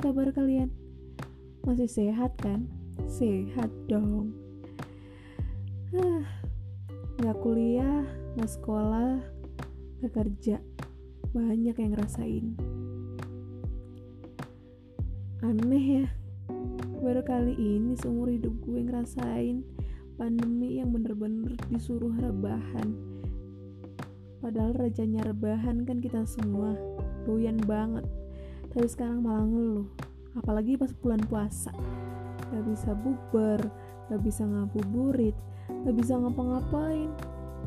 kabar kalian? Masih sehat kan? Sehat dong. Ah, nggak kuliah, nggak sekolah, nggak kerja. Banyak yang ngerasain. Aneh ya, baru kali ini seumur hidup gue ngerasain pandemi yang bener-bener disuruh rebahan. Padahal rajanya rebahan kan kita semua doyan banget. Tapi sekarang malah ngeluh. Apalagi pas bulan puasa. Gak bisa buber, gak bisa ngabuburit, gak bisa ngapa-ngapain.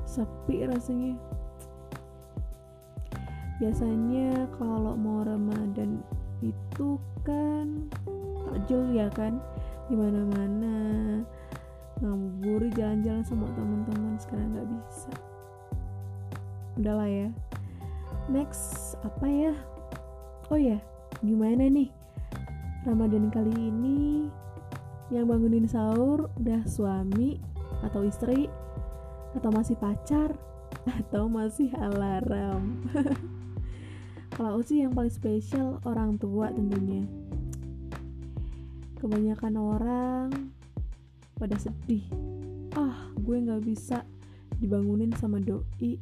Sepi rasanya. Biasanya kalau mau Ramadan itu kan takjil ya kan di mana-mana ngabuburit jalan-jalan sama teman-teman sekarang nggak bisa udahlah ya next apa ya oh ya gimana nih? Ramadan kali ini yang bangunin sahur udah suami atau istri atau masih pacar atau masih alarm? Kalau sih yang paling spesial orang tua tentunya. Kebanyakan orang pada sedih. Ah gue nggak bisa dibangunin sama doi.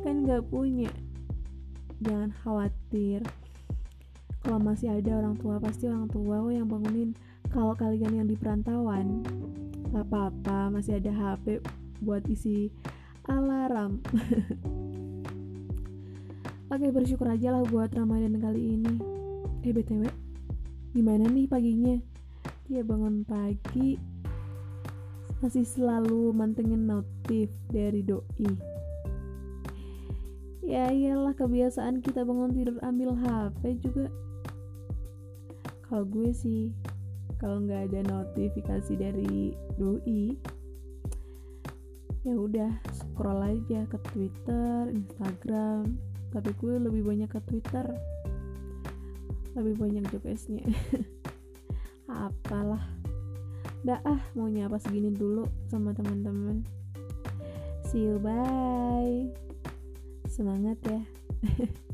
Kan nggak punya. Jangan khawatir kalau masih ada orang tua pasti orang tua yang bangunin. Kalau kalian yang di perantauan gak apa-apa masih ada HP buat isi alarm. Oke bersyukur aja lah buat Ramadan kali ini. Eh BTW Gimana nih paginya? ya bangun pagi masih selalu mantengin notif dari doi. Ya iyalah kebiasaan kita bangun tidur ambil HP juga kalau gue sih kalau nggak ada notifikasi dari doi ya udah scroll aja ke Twitter, Instagram. Tapi gue lebih banyak ke Twitter. Lebih banyak jokesnya apalah. Dah ah mau nyapa segini dulu sama teman-teman. See you bye. Semangat ya